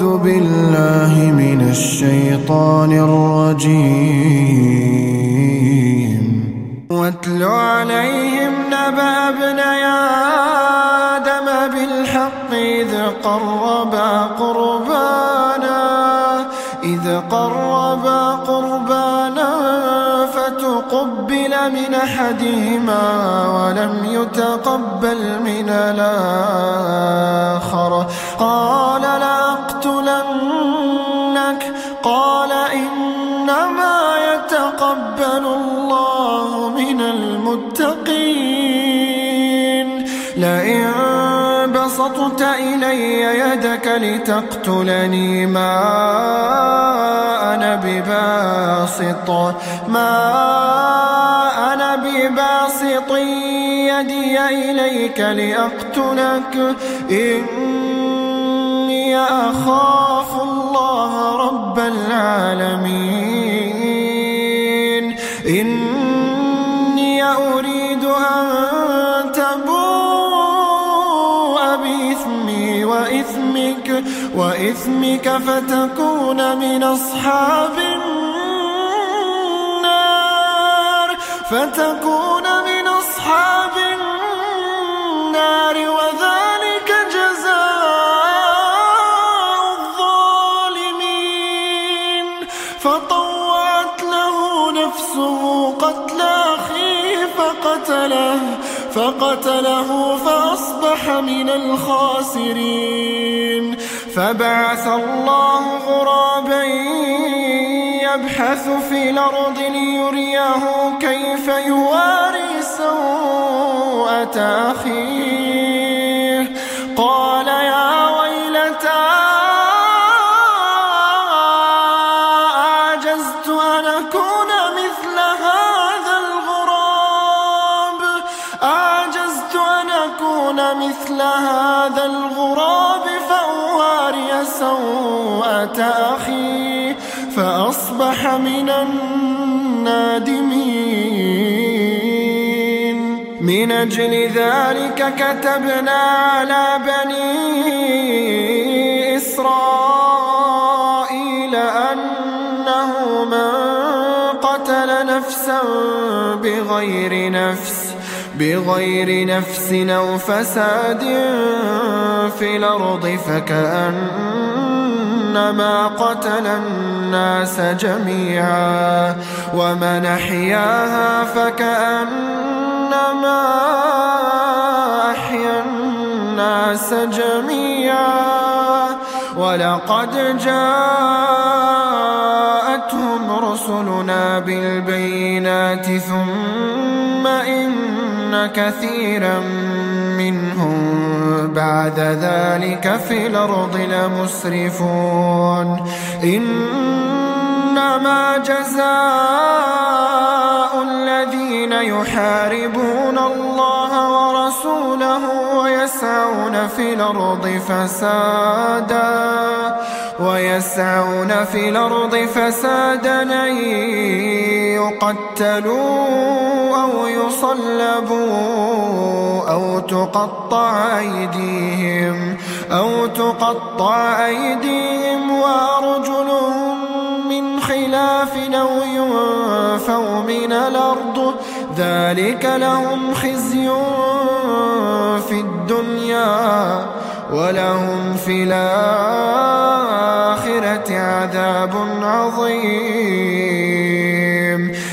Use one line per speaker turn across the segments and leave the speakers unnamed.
أعوذ بالله من الشيطان الرجيم. واتل عليهم نبأ ابني آدم بالحق إذ قربا قربانا إذ قربا قربانا فتقبل من أحدهما ولم يتقبل من الآخر. قال لأقتلنك الله من المتقين. لئن بسطت إلي يدك لتقتلني ما أنا بباسط. ما أنا بباسط يدي إليك لأقتلك. إني أخاف وإثمك فتكون من أصحاب النار. فتكون من أصحاب النار وذلك جزاء الظالمين. فطوعت له نفسه قتل أخيه فقتله فقتله فأصبح من الخاسرين. فبعث الله غرابا يبحث في الأرض ليريه كيف يواري سوءة أخيه قال يا ويلتى أعجزت أن أكون مثل هذا الغراب؟ أعجزت أن أكون مثل هذا الغراب؟ سوءة أخي فأصبح من النادمين. من أجل ذلك كتبنا على بني إسرائيل أنه من قتل نفسا بغير نفس. بغير نفس أو فساد في الأرض فكأنما قتل الناس جميعا ومن أحياها فكأنما أحيا الناس جميعا ولقد جاءتهم رسلنا بالبينات ثم إن كثيرا منهم بعد ذلك في الأرض لمسرفون. إنما جزاء الذين يحاربون الله ورسوله ويسعون في الأرض فسادا ويسعون في الأرض فسادا أن يقتلوا أو يصلبوا أو تقطع أيديهم أو تقطع أيديهم وأرجلهم من خلاف أو ينفوا من الأرض ذلك لهم خزي في الدنيا ولهم في الآخرة عذاب عظيم.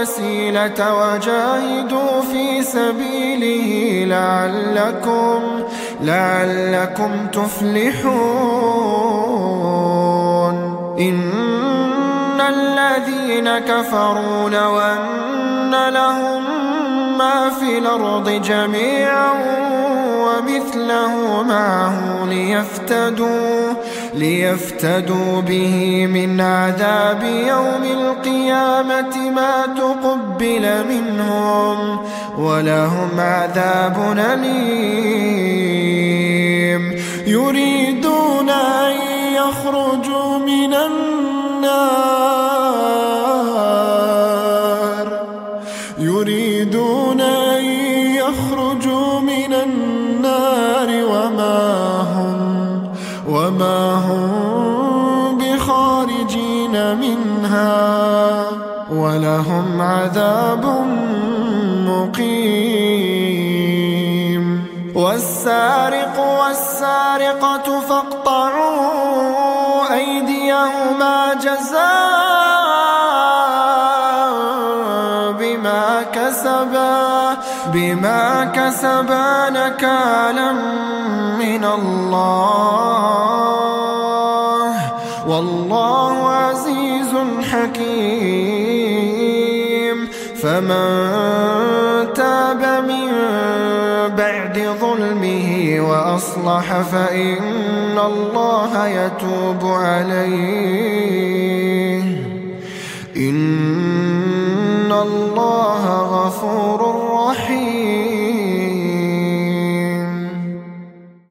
الوسيلة وجاهدوا في سبيله لعلكم لعلكم تفلحون. إن الذين كفروا لو أن لهم ما في الأرض جميعا ومثله معه ليفتدوا. ليفتدوا به من عذاب يوم القيامة ما تقبل منهم ولهم عذاب أليم. يريدون أن يخرجوا من النار. وما هم بخارجين منها ولهم عذاب مقيم والسارق والسارقة فاقطعوا أيديهما جزاء كسبا بما كسبا نكالا من الله. والله عزيز حكيم. فمن تاب من بعد ظلمه وأصلح فإن الله يتوب عليه.